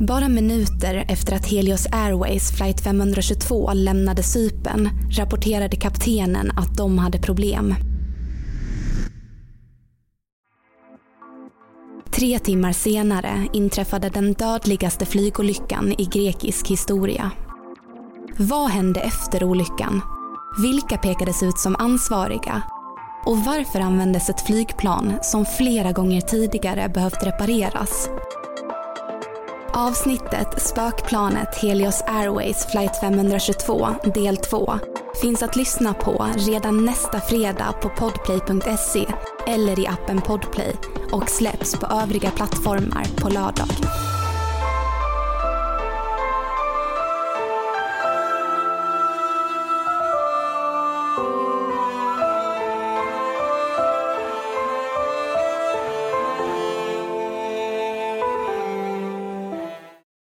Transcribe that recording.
Bara minuter efter att Helios Airways flight 522 lämnade Cypern rapporterade kaptenen att de hade problem. Tre timmar senare inträffade den dödligaste flygolyckan i grekisk historia. Vad hände efter olyckan? Vilka pekades ut som ansvariga? Och varför användes ett flygplan som flera gånger tidigare behövt repareras? Avsnittet Spökplanet Helios Airways flight 522 del 2 finns att lyssna på redan nästa fredag på podplay.se eller i appen Podplay och släpps på övriga plattformar på lördag.